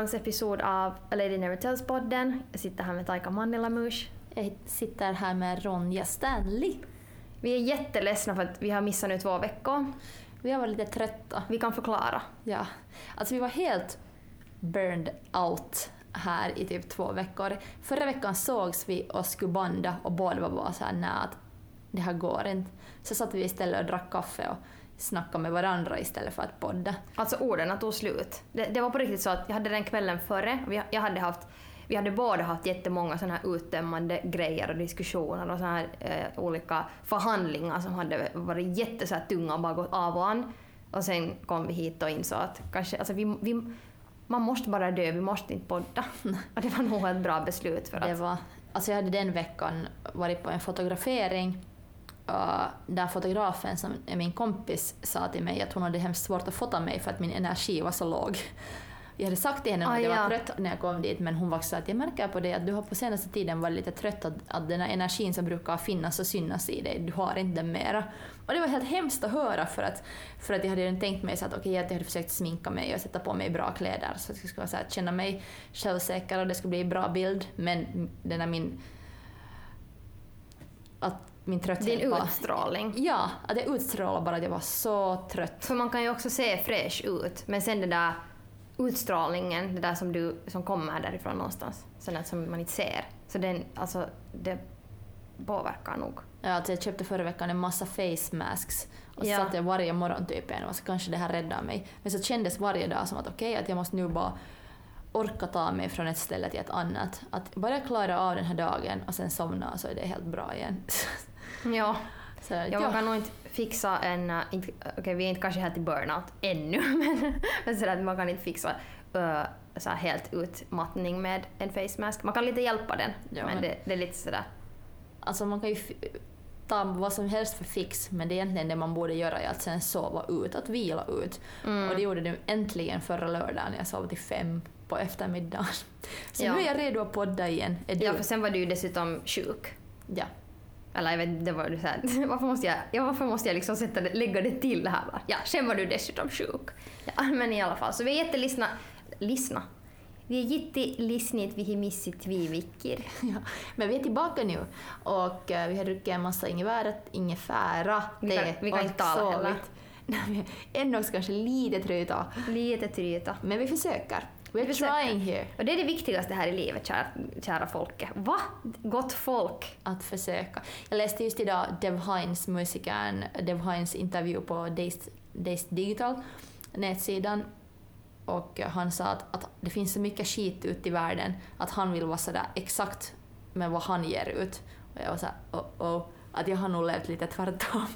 veckans episod av A Lady Never Tells-podden. Jag sitter här med Taika Mannilamush. Jag sitter här med Ronja Stanley. Vi är jätteledsna för att vi har missat nu två veckor. Vi har varit lite trötta. Vi kan förklara. Ja. Alltså vi var helt burned out här i typ två veckor. Förra veckan sågs vi och skulle banda och båda var bara såhär nej det här går inte. Så satt vi istället och drack kaffe och snackade med varandra istället för att podda. Alltså orden tog slut. Det, det var på riktigt så att jag hade den kvällen före, vi, jag hade haft vi hade båda haft jättemånga såna här uttömmande grejer och diskussioner och såna här eh, olika förhandlingar som hade varit jätte så här, tunga och bara gått av och an. Och sen kom vi hit och insåg att kanske, alltså vi, vi, man måste bara dö, vi måste inte podda. och det var nog ett bra beslut. För Det att, var, alltså jag hade den veckan varit på en fotografering uh, där fotografen som är min kompis sa till mig att hon hade hemskt svårt att fota mig för att min energi var så låg. Jag hade sagt till henne Ah, att jag var ja. trött när jag kom dit men hon var också att jag märker på det att du har på senaste tiden varit lite trött att, att den här energin som brukar finnas och synas i dig, du har inte den mera. Och det var helt hemskt att höra för att, för att jag hade redan tänkt mig så att okej att jag hade försökt sminka mig och sätta på mig bra kläder så att jag skulle så här, känna mig självsäker och det skulle bli en bra bild men den här min att min trötthet din var... utstrålning. Ja, att jag utstrålade bara att jag var så trött. För man kan ju också se fräsch ut, men sen den där utstrålningen, det där som, du, som kommer därifrån någonstans, där som man inte ser. Så den, alltså, det påverkar nog. Ja, alltså jag köpte förra veckan en massa face masks och så Ja. satt jag varje morgon typ en och så kanske det här räddar mig. Men så kändes varje dag som att okej, att jag måste nu bara orka ta mig från ett ställe till ett annat. Att bara klara av den här dagen och sen somna så är det helt bra igen. Ja, så, ja, man kan nog inte fixa en... inte- Okej, vi är inte kanske här till burnout ännu, men, men sådär att man kan inte fixa äh, så helt utmattning med en face mask. Man kan lite hjälpa den, Ja, men men- det, det är lite sådär... Alltså man kan ju ta vad som helst för fix men det är egentligen det man borde göra är att sen sova ut, att vila ut. Mm. Och det gjorde du äntligen förra lördagen jag sov till fem på eftermiddagen. Så Ja. nu är jag redo att podda igen. Ja, för sen var du ju dessutom sjuk. ja. Eller jag vet det var ju så här, varför måste jag, ja, varför måste jag liksom sätta det, lägga det till här bara? Ja, sen var du dessutom sjuk. Ja, men i alla fall, så vi är jättelissna, lyssna. Vi är jättelisnigt vi har missat två veckor. Ja, men vi är tillbaka nu och eh, vi har druckit en massa ingefära, ingefära Vi kan- vi kan inte tala heller. Ännu också kanske lite trötta, Lite tryta. men vi försöker. We're trying here Och det är det viktigaste här i livet, kära, kära folket. Va? Gott folk. att försöka. Jag läste just idag Dev Hines, musikern Dev Hines intervju på Days, Days Digital, nätsidan. Och han sa att, att det finns så mycket skit ute i världen att han vill vara sådär exakt med vad han ger ut. Och jag var såhär, oh, oh, att jag har nog levt lite tvärtom.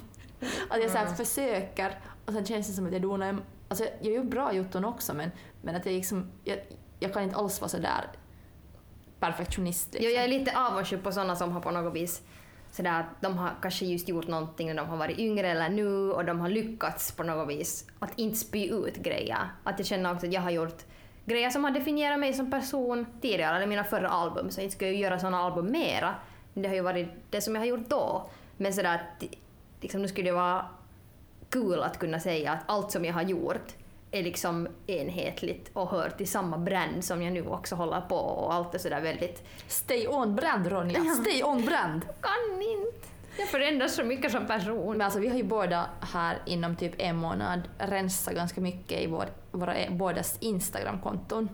Att jag såhär försöker och sen känns det som att jag donar... Alltså jag gör bra jotton också men, men att jag liksom... Jag, jag kan inte alls vara sådär perfektionist. Liksom. Jo, Liksom. jag är lite avundsjuk på sådana som har på något vis sådär att de har kanske just gjort någonting när de har varit yngre eller nu och de har lyckats på något vis att inte spy ut grejer. Att jag känner också att jag har gjort grejer som har definierat mig som person tidigare, eller mina förra album, så jag inte ska jag göra sådana album mera. Det har ju varit det som jag har gjort då. Men sådär att liksom, nu skulle det vara kul att kunna säga att allt som jag har gjort är liksom enhetligt och hör till samma brand som jag nu också håller på och allt är sådär väldigt Stay on brand Ronja, Ja. stay on brand! kan inte. Jag förändras så mycket som person. Men alltså vi har ju båda här inom typ en månad rensat ganska mycket i vår, våra bådas Instagram-konton.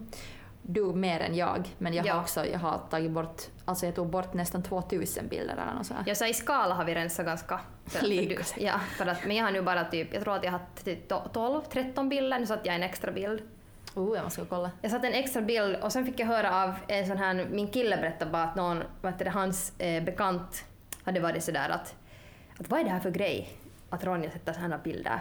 Du mer än jag, men jag Ja. har också jag har tagit bort, alltså jag tog bort nästan 2000 bilder eller något så här. Jag sa i skala har vi rensat ganska... Lika. Ja, för att, men jag har nu bara typ, jag tror att jag har typ 12, 13 bilder, nu satte jag en extra bild. Oh, jag måste kolla. Jag satte en extra bild och sen fick jag höra av en sån här, min kille berättade bara att någon, vad det, hans eh, bekant hade varit sådär att, att vad är det här för grej att Ronja sätter sådana bilder?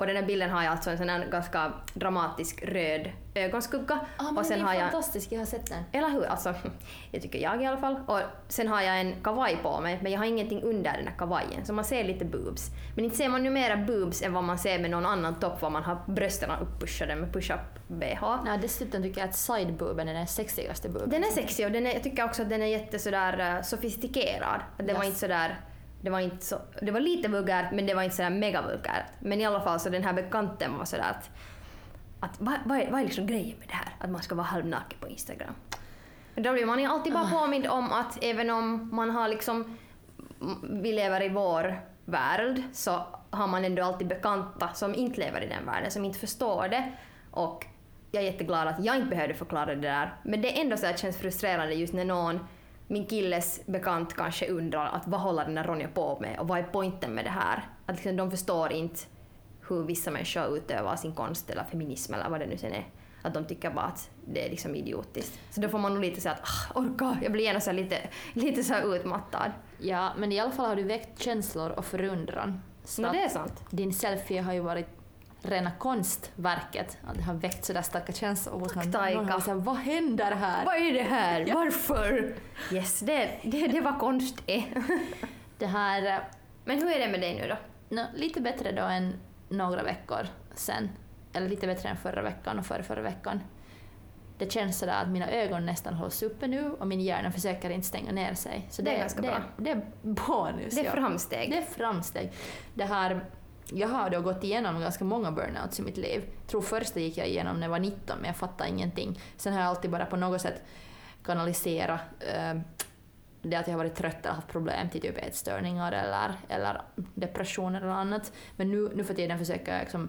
På den här bilden har jag alltså en sån här ganska dramatisk röd ögonskugga Ah, men och sen den har är jag fantastisk, jag har sett den. Eller hur? Alltså, det tycker jag i alla fall. Och sen har jag en kavaj på mig, men jag har ingenting under den här kavajen, så man ser lite boobs. Men inte ser man nu mera boobs än vad man ser med någon annan topp, var man har brösten upppushade med push-up-bh. Nej, dessutom tycker jag att sidebooben är den sexigaste booben. Den är sexig och den är, jag tycker också att den är jätte sådär uh, sofistikerad. Att Det var Yes. inte sådär det var, inte så, det var lite vulgärt men det var inte sådär mega vulgärt. Men i alla fall så den här bekanten var sådär att att vad, vad, är, vad är liksom grejen med det här? Att man ska vara halvnaken på Instagram. Men då blir man ju alltid bara påmind om att även om man har liksom, vi lever i vår värld, så har man ändå alltid bekanta som inte lever i den världen, som inte förstår det. Och jag är jätteglad att jag inte behövde förklara det där. Men det är ändå så att det känns frustrerande just när någon, min killes bekant kanske undrar att vad håller den där Ronja på med och vad är poängen med det här? Att liksom, de förstår inte hur vissa människor utövar sin konst eller feminism eller vad det nu sen är. Att de tycker bara att det är liksom idiotiskt. Så då får man nog lite säga att ah, orka, jag blir gärna så lite, lite så här utmattad. Ja, men i alla fall har du väckt känslor och förundran. Så Men det är sant. din selfie har ju varit rena konstverket. Att det har väckt sådär starka känslor. Och Tack, Taika. sagt, vad händer här? Vad är det här? Ja. Varför? Yes, det, det, det var konst det. Det här, eh, Men hur är det med dig nu då? nå, lite bättre då än några veckor sen. Eller lite bättre än förra veckan och förra, förra veckan. Det känns sådär att mina ögon nästan hålls uppe nu och min hjärna försöker inte stänga ner sig. Så Det är ganska det, bra. Det är bonus. Det är ja. framsteg. Det är framsteg. Det här, jag har då gått igenom ganska många burnouts i mitt liv. Jag tror första gick jag igenom när jag var 19 men jag fattade ingenting. Sen har jag alltid bara på något sätt kanaliserat eh, det att jag har varit trött eller haft problem till typ ätstörningar eller, eller depressioner eller annat. Men nu, nu för tiden försöker jag liksom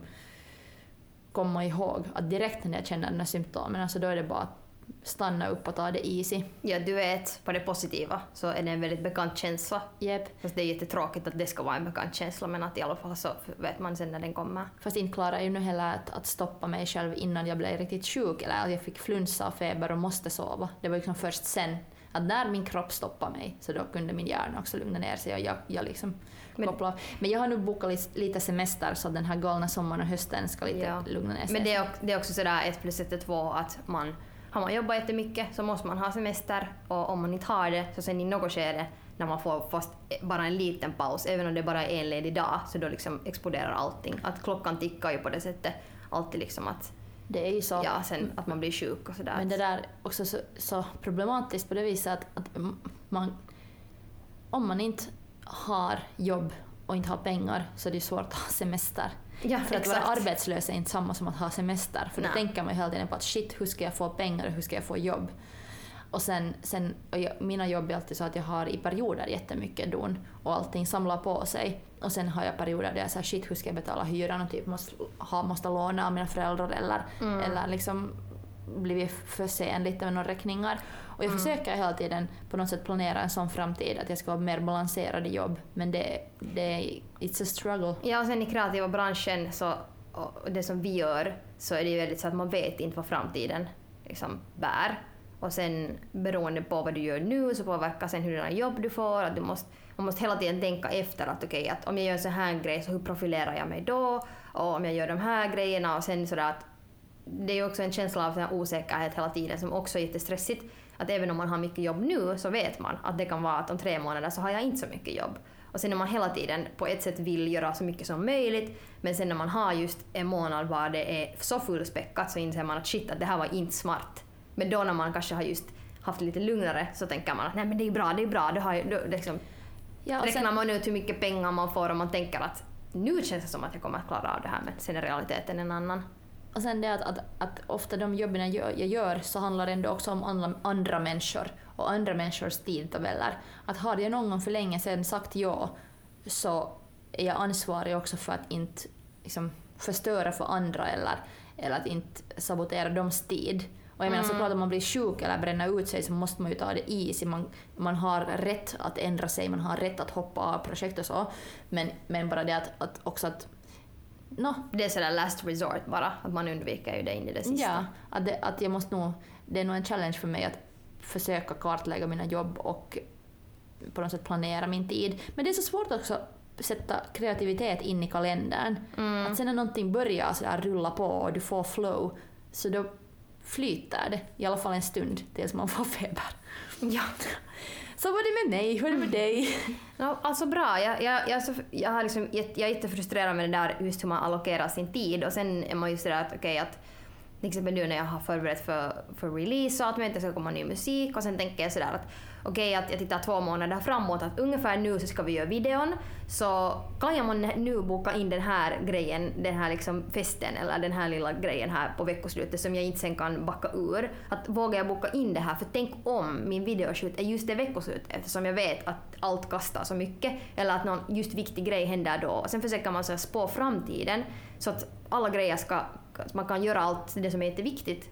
komma ihåg att direkt när jag känner de här symptomen så då är det bara att stanna upp och ta det easy. Ja, du vet, på det positiva så är det en väldigt bekant känsla. Jep. Fast det är jättetråkigt att det ska vara en bekant känsla men att i alla fall så vet man sen när den kommer. Fast inte klarar jag ju nu heller att, att stoppa mig själv innan jag blev riktigt sjuk eller att jag fick flunsa och feber och måste sova. Det var liksom först sen att när min kropp stoppade mig så då kunde min hjärna också lugna ner sig och jag, jag liksom Men- kopplade. Men jag har nu bokat lite semester så att den här galna sommaren och hösten ska lite Ja. lugna ner sig. Men det är, det är också sådär ett plus ett är två att man har man jobbat jättemycket så måste man ha semester och om man inte har det så sen i något skede när man får fast bara en liten paus, även om det bara är en ledig dag, så då liksom exploderar allting. Att klockan tickar ju på det sättet alltid liksom att, det är ju så. ja, sen att man blir sjuk och sådär. Men det där är också så, så problematiskt på det viset att, att man, om man inte har jobb och inte har pengar så är det svårt att ha semester. Ja, För att exakt. vara arbetslös är inte samma som att ha semester. För då Nej. tänker man ju hela tiden på att shit, hur ska jag få pengar och hur ska jag få jobb? Och sen, sen och jag, mina jobb är alltid så att jag har i perioder jättemycket don och allting samlar på sig. Och sen har jag perioder där jag säger shit, hur ska jag betala hyran och typ måste, ha, måste låna av mina föräldrar eller, Mm. eller liksom blivit för sen lite med några räkningar. Och jag Mm. försöker hela tiden på något sätt planera en sån framtid att jag ska vara mer balanserad i jobb. Men det, det it's a struggle. Ja, och sen i kreativa branschen så, och det som vi gör, så är det ju väldigt så att man vet inte vad framtiden liksom bär. Och sen beroende på vad du gör nu så påverkar sen hurdana jobb du får. Att du måste, man måste hela tiden tänka efter att okej, att om jag gör en sån här grej så hur profilerar jag mig då? Och om jag gör de här grejerna och sen sådär att det är ju också en känsla av osäkerhet hela tiden som också är jättestressigt. Att även om man har mycket jobb nu så vet man att det kan vara att om tre månader så har jag inte så mycket jobb. Och sen när man hela tiden på ett sätt vill göra så mycket som möjligt men sen när man har just en månad var det är så fullspäckat så inser man att shit att det här var inte smart. Men då när man kanske har just haft det lite lugnare så tänker man att nej men det är bra, det är bra. Det har ju, då, liksom, Ja, och sen- räknar man ut hur mycket pengar man får och man tänker att nu känns det som att jag kommer att klara av det här men sen är realiteten en annan. Och sen det att, att, att ofta de jobben jag gör, jag gör så handlar det ändå också om andra, andra människor och andra människors tidtabeller. Att har jag någon gång för länge sedan sagt ja så är jag ansvarig också för att inte liksom, förstöra för andra eller, eller att inte sabotera deras tid. Och jag menar såklart om man blir sjuk eller bränner ut sig så måste man ju ta det easy. Man, man har rätt att ändra sig, man har rätt att hoppa av projekt och så. Men, men bara det att, att också att no, Det är sådär last resort bara, att man undviker ju det in i det sista. Ja, att, det, att jag måste nog, det är nog en challenge för mig att försöka kartlägga mina jobb och på något sätt planera min tid. Men det är så svårt också att sätta kreativitet in i kalendern. Mm. Att sen när någonting börjar så där rulla på och du får flow, så då flyter det, i alla fall en stund, tills man får feber. Ja. Så var det med mig, hur är det med dig? No, alltså bra. Jag, jag, jag, är så- jag, har liksom, jag, jag är jättefrustrerad med det där just hur man allokerar sin tid och sen är man ju sådär att okej att till exempel nu när jag har förberett för, för release och att det ska komma ny musik och sen tänker jag sådär att okej okay, att jag tittar två månader framåt att ungefär nu så ska vi göra videon. Så kan jag nu boka in den här grejen, den här liksom festen eller den här lilla grejen här på veckoslutet som jag inte sen kan backa ur. Att vågar jag boka in det här? För tänk om min videoshoot är just det veckoslutet eftersom jag vet att allt kastar så mycket. Eller att någon just viktig grej händer då. Och sen försöker man så spå framtiden. Så att alla grejer ska, att man kan göra allt det som är jätteviktigt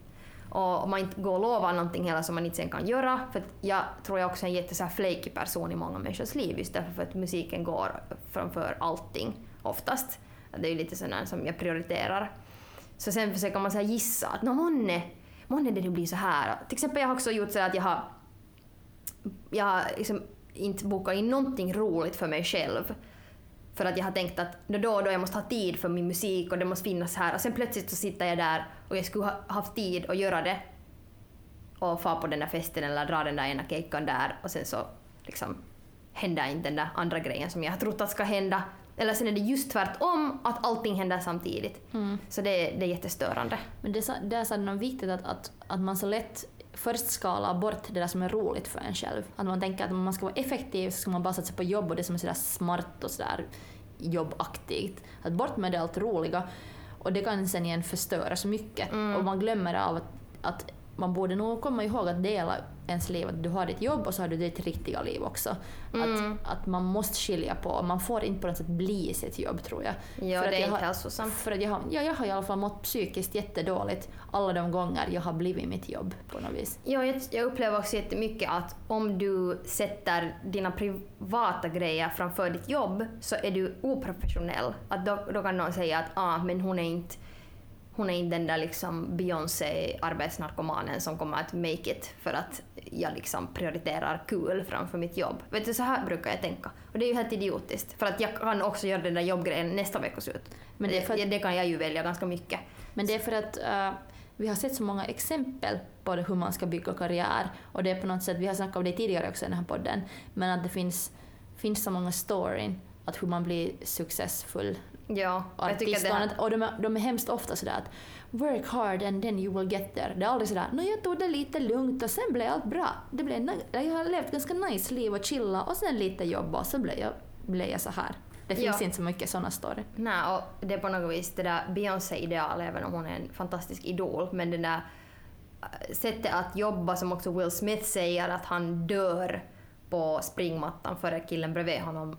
och man inte går och lovar någonting heller som man inte sen kan göra. För jag tror jag också är en jätte flaky person i många människors liv just därför att musiken går framför allting oftast. Det är ju lite sådär som jag prioriterar. Så sen försöker man så gissa att nå månne, månne det nu blir så här. Till exempel jag har också gjort så att jag har, jag har liksom inte bokat in någonting roligt för mig själv för att jag har tänkt att då och då jag måste ha tid för min musik och det måste finnas här. Och sen plötsligt så sitter jag där och jag skulle ha haft tid att göra det och få på den där festen eller dra den där ena kejkan där och sen så liksom händer inte den där andra grejen som jag har trott att ska hända. Eller sen är det just tvärtom, att allting händer samtidigt. Mm. Så det, det är jättestörande. Men det, det är så något viktigt att, att, att man så lätt först skala bort det där som är roligt för en själv. Att man tänker att om man ska vara effektiv så ska man bara satsa på jobb och det som är sådär smart och sådär jobbaktigt. Att bort med det allt roliga. Och det kan sen igen förstöra så mycket. Mm. Och man glömmer av att, att man borde nog komma ihåg att dela ens liv. Att du har ditt jobb och så har du ditt riktiga liv också. Mm. Att, att man måste skilja på. Man får inte på något sätt bli sitt jobb tror jag. Ja, för det är inte hälsosamt. För att jag har, ja, jag har i alla fall mått psykiskt jättedåligt alla de gånger jag har blivit mitt jobb på något vis. Ja, jag, jag upplever också jättemycket att om du sätter dina privata grejer framför ditt jobb så är du oprofessionell. Att då, då kan någon säga att ah, men hon är inte hon är inte den där liksom Beyoncé-arbetsnarkomanen som kommer att make it för att jag liksom prioriterar kul framför mitt jobb. Vet du, så här brukar jag tänka. Och det är ju helt idiotiskt. För att jag kan också göra den där jobbgrejen nästa veckoslut. Men det, det, det kan jag ju välja ganska mycket. Men det är för att uh, vi har sett så många exempel på hur man ska bygga karriär. Och det är på något sätt, vi har snackat om det tidigare också i den här podden, men att det finns, finns så många storyn att hur man blir successfull Ja, jag tycker det här... Och de är, de är hemskt ofta sådär att work hard and then you will get there. Det är aldrig sådär no, jag tog det lite lugnt och sen blev allt bra. Det blev, jag har levt ganska nice liv och chilla och sen lite jobba och så blev jag, blev jag så här. Det finns ja. inte så mycket sådana story. Nej, och det är på något vis det där Beyoncé-ideal, även om hon är en fantastisk idol, men det där äh, sättet att jobba som också Will Smith säger att han dör på springmattan före killen bredvid honom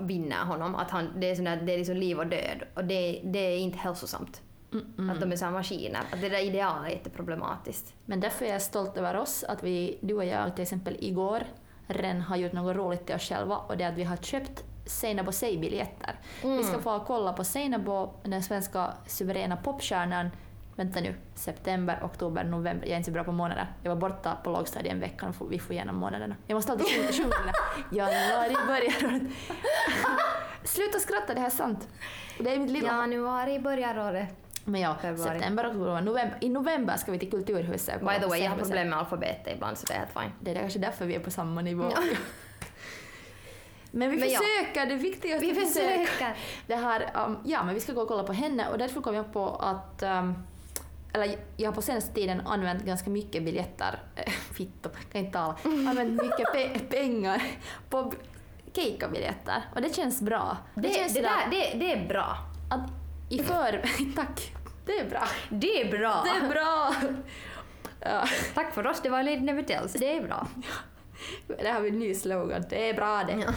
vinner honom. Att han, det, är sådär, det är liksom liv och död och det, det är inte hälsosamt. Mm, mm. Att de är så maskiner. Att det där idealet är jätteproblematiskt. Men därför är jag stolt över oss att vi, du och jag till exempel igår, redan har gjort något roligt till oss själva och det är att vi har köpt Seinabo Say-biljetter. Mm. Vi ska få kolla på Seinabo, den svenska suveräna popstjärnan, vänta nu, september, oktober, november. Jag är inte så bra på månader. Jag var borta på lågstadiet en vecka, vi får igenom månaderna. Jag måste alltid sjunga Januari börjar året. Sluta skratta, det här är sant. Det är mitt lilla... Januari börjar året. Men ja, Februari. september, oktober, november. I november ska vi till Kulturhuset. By the way, jag har problem med alfabetet ibland så det är helt fine. Det är kanske därför vi är på samma nivå. Men vi men försöker, ja. det viktigaste vi försöker. Det här, um, ja, men vi ska gå och kolla på henne och därför kom jag på att um, eller jag har på senaste tiden använt ganska mycket biljetter, äh, fitto, kan inte tala, använt mycket pe pengar på keikkabiljetter och det känns bra. Det, det, känns det, där, det, det är bra. Att i för... Tack. Det är bra. Det är bra. Det är bra. Ja. Tack för oss, det var Lady Never Tells. Det är bra. Det har vi en ny slogan. Det är bra det. Ja.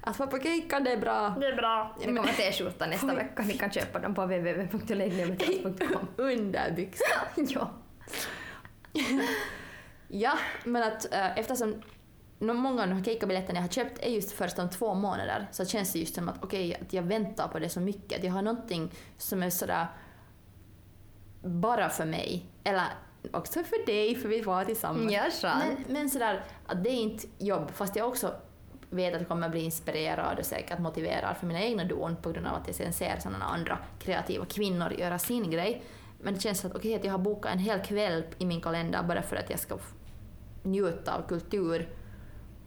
Att vara på Keikkan, det är bra. Det är bra. Det kommer t-skjorta nästa vecka. Ni kan köpa dem på www.ladynevertells.com. Underbyxor. ja. ja, men att äh, eftersom många av de här keikkabiljetterna jag har köpt är just först om två månader så känns det just som att okej, okay, att jag väntar på det så mycket. Att jag har någonting som är sådär bara för mig. Eller också för dig, för vi var tillsammans. Ja, men, men sådär, att det är inte jobb, fast jag också vet att jag kommer bli inspirerad och säkert motiverad för mina egna don på grund av att jag sen ser sådana andra kreativa kvinnor göra sin grej. Men det känns att, okay, att jag har bokat en hel kväll i min kalender bara för att jag ska njuta av kultur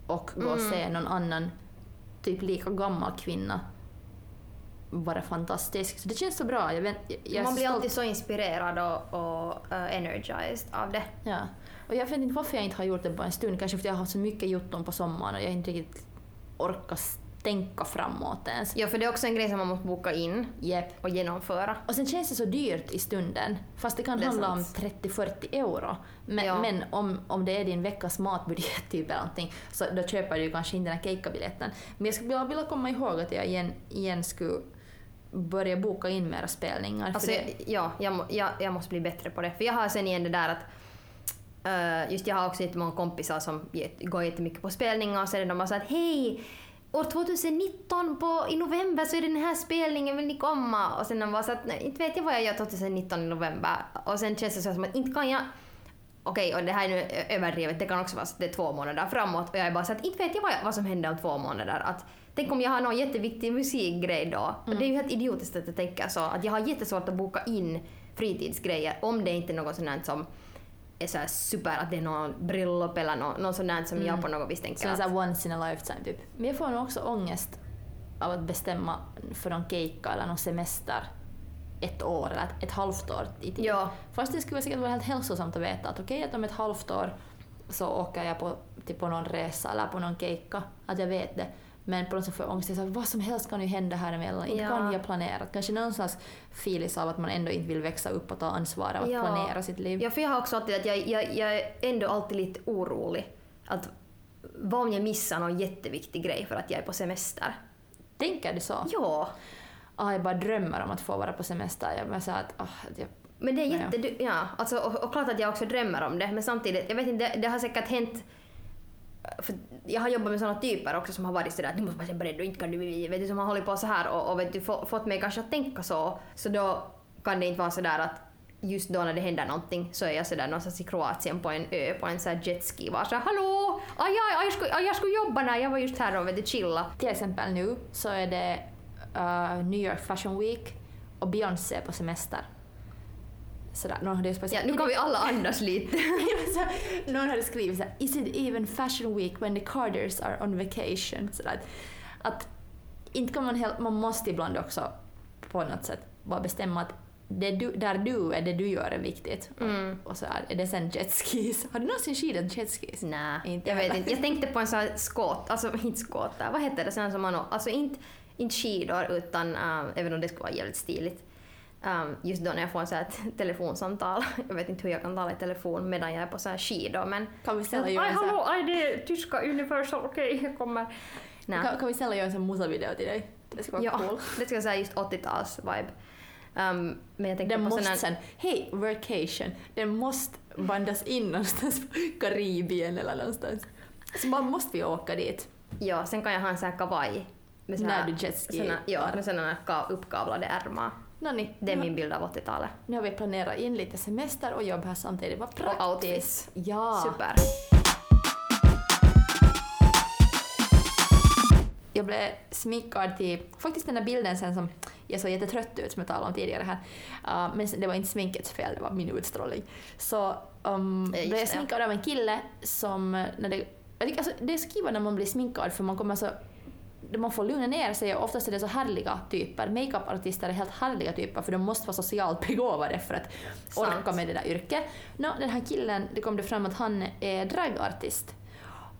och gå och mm. se någon annan typ lika gammal kvinna vara fantastisk. Så det känns så bra. Jag, jag, Man blir stolt. alltid så inspirerad och, och uh, energized av det. Ja. Och jag vet inte varför jag inte har gjort det på en stund. Kanske för att jag har haft så mycket jotton på sommaren och jag inte riktigt orkat tänka framåt ens. Ja, för det är också en grej som man måste boka in Jep. och genomföra. Och sen känns det så dyrt i stunden, fast det kan Det handla om sant. 30-40 euro. Men, Ja. men om, om det är din veckas matbudget typ eller någonting, så då köper du kanske inte den här keikkabiljetten. Men jag skulle vilja komma ihåg att jag igen, igen skulle börja boka in mera spelningar. Alltså, ja, jag, jag, jag måste bli bättre på det. För jag har sen igen det där att Eh, just jag har också jättemånga kompisar som går jättemycket på spelningar och så är det de bara att hej, år 2019 på, i november så är det den här spelningen, vill ni komma? Och sen de bara så att nej, inte vet jag vad jag gör 2019 i november. Och sen känns det så som att inte kan jag Okej, och det här är nu överdrivet, det kan också vara så att det är två månader framåt och jag är bara så att inte vet jag vad, vad som händer om två månader. Att, tänk om jag har någon jätteviktig musikgrej då. Och det är ju helt idiotiskt att jag tänker så. Att jag har jättesvårt att boka in fritidsgrejer om det inte är något sånt här som är så super, att det är någon bröllop eller något, något sånt där som jag på något vis tänker att, sån här once in a lifetime typ. Men jag får nog också ångest av att bestämma för någon keikka eller någon semester ett år eller ett, ett halvt år i tid. Ja. Fast det skulle säkert vara helt hälsosamt att veta att okej att om ett halvt år så åker jag på, typ på någon resa eller på någon keikka, att jag vet det. Men på något sätt får jag ångest, jag säger, vad som helst kan ju hända här emellan, inte Ja. kan jag planera. Kanske någon slags filis av att man ändå inte vill växa upp och ta ansvar av att Ja. planera sitt liv. Ja, för jag har också alltid att jag, jag, jag är ändå alltid lite orolig. Att vad om jag missar någon jätteviktig grej för att jag är på semester? Tänker du så? Ja. Ah, jag bara drömmer om att få vara på semester. Jag bara så att, ah, jag Men det är jätte... Ja, alltså, och, och klart att jag också drömmer om det, men samtidigt, jag vet inte, det, det har säkert hänt för jag har jobbat med såna typer också som har varit sådär att du måste vara beredd och inte kan du, vet du, som har hållit på så här och, och vet du, få, fått mig kanske att tänka så. Så då kan det inte vara sådär att just då när det händer någonting så är jag sådär någonstans i Kroatien på en ö på en sån här jetski och bara såhär hallå, aj, aj, aj, jag, skulle, aj, jag skulle jobba när jag var just här och vet du, chilla. Till exempel nu så är det uh, New York Fashion Week och Beyoncé är på semester. Sådär, någon hade ju Ja, nu kan vi alla andas lite. Så någon hade skrivit såhär, is it even fashion week when the Carters are on vacation? Sådär. Att inte kan man helt, man måste ibland också på något sätt bara bestämma att det du, där du är, det du gör är viktigt. Mm. Och så är det sen jetskis. Har du någonsin skidat jetskis? Nej, Inte jag vet inte. Jag tänkte på en sån här skåt, alltså inte skåtar, vad heter det, sån som man alltså inte, inte skidor utan, uh, även om det skulle vara jävligt stiligt. Um, just då när jag får en sån här t- telefonsamtal, jag vet inte hur jag kan tala i telefon medan jag är på så här skidor men... Kan vi ställa sån här- hallå, aj det är tyska Universal, okej jag kommer. Nej. kan, kan vi ställa göra en sån musavideo till dig? Det skulle vara Ja, cool. det ska jag säga just 80-tals-vibe. Um, men jag tänkte Den på måste här... sen, hej, vacation, den måste bandas in någonstans på Karibien eller någonstans. Så bara måste vi åka dit. Ja, sen kan jag ha en sån här kavaj. Med sån När du jetski- såna- Ja, med såna ka- uppkavlade ärmar. Nonni, Det är min bild av 80-talet. nu har vi planerat in lite semester och jobb här samtidigt. Vad praktiskt. Och outfits. Ja. Super. Jag blev sminkad till, faktiskt den där bilden sen som jag såg jättetrött ut som jag talade om tidigare här. Uh, men det var inte sminkets fel, det var min utstrålning. Så um, blev jag sminkad av en kille som, när det, jag tycker, alltså, det är så kiva när man blir sminkad för man kommer så man får lugna ner sig och oftast är det så härliga typer. Makeupartister är helt härliga typer för de måste vara socialt begåvade för att orka Sant. med det där yrket. Nå, den här killen, det kom det fram att han är dragartist.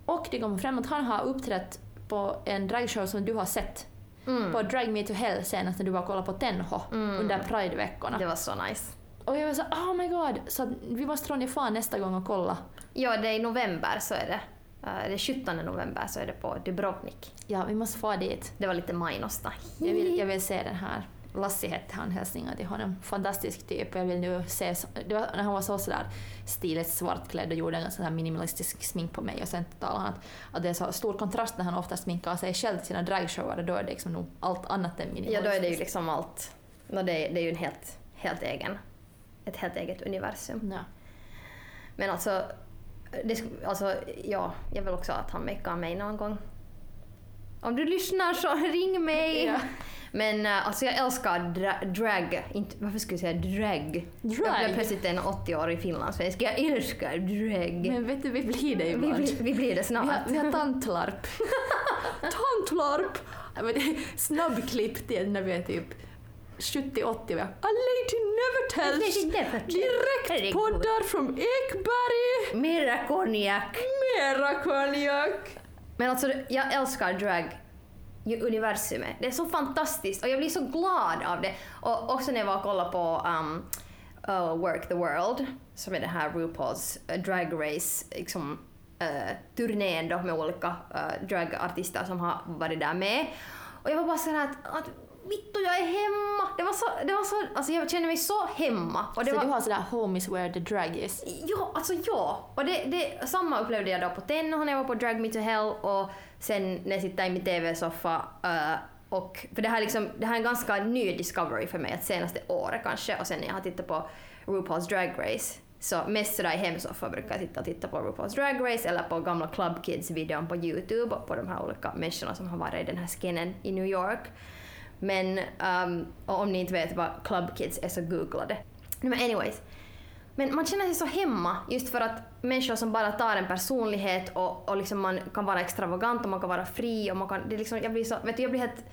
Och det kom fram att han har uppträtt på en dragshow som du har sett Mm. på Drag Me To Hell senast när du var och kollade på Tenho Mm. under Pride-veckorna. Det var så nice. Och jag var så oh my god, så vi måste Ronja fan nästa gång och kolla. Ja, det är i november så är det. Det är 17 november så är det på Dubrovnik. Ja, vi måste få dit. Det var lite Mainosta. Jag vill, jag vill se den här. Lassi hette han, hälsningar till honom. Fantastisk typ. Jag vill nu se, det var, när han var så sådär stiligt svartklädd och gjorde en sån här minimalistisk smink på mig och sen talade han att, att det är så stor kontrast när han ofta sminkar sig själv till sina dragshower och då är det liksom nog allt annat än Ja, minimalistiskt. då är det ju liksom allt. No, det, är, det är ju en helt, helt egen, ett helt eget universum. Ja. Men alltså, det, alltså, ja, jag vill också att han makear mig någon gång. Om du lyssnar så ring mig! Ja. Men äh, alltså jag älskar dra- drag. Inte, varför skulle jag säga drag? Jag Drag? blev plötsligt en 80-årig finlandssvensk. Jag älskar drag. Men vet du, vi blir det vi, ibland. blir- vi blir det Vi har, snart. vi har tantlarp. tantlarp! Jag Snabbklipp till när vi är typ 70-80 vi har A lady never tells. lady never tells. Direkt Herregud. poddar från Ekberg. Mera konjak! Mera konjak. Men alltså, jag älskar drag universumet. Det är så fantastiskt och jag blir så glad av det. Och också när jag var och kollade på um, uh, Work the World, som är det här RuPaul's uh, Drag Race liksom, uh, turnén då med olika uh, dragartister som har varit där med. Och jag var bara sådär att, att vittu jag är hemma. Det var så, det var så, alltså jag kände mig så hemma. Och det Så var, du har sådär home is where the drag is. Ja, alltså ja. Och det, det, samma upplevde jag då på Tenno när jag var på Drag Me To Hell och sen när jag sitter i min TV-soffa. och, för det här, är liksom, det här är en ganska ny discovery för mig, att senaste året kanske, och sen när jag har tittat på RuPaul's Drag Race. Så mest sådär i hemsoffa brukar jag sitta och titta på RuPaul's Drag Race eller på gamla Club Kids-videon på YouTube på de här olika människorna som har varit i den här scenen i New York. Men um, om ni inte vet vad Club Kids är så googla det. Men anyways. Men man känner sig så hemma just för att människor som bara tar en personlighet och, och liksom man kan vara extravagant och man kan vara fri och man kan... Det är liksom, jag blir så... Vet du, jag blir helt...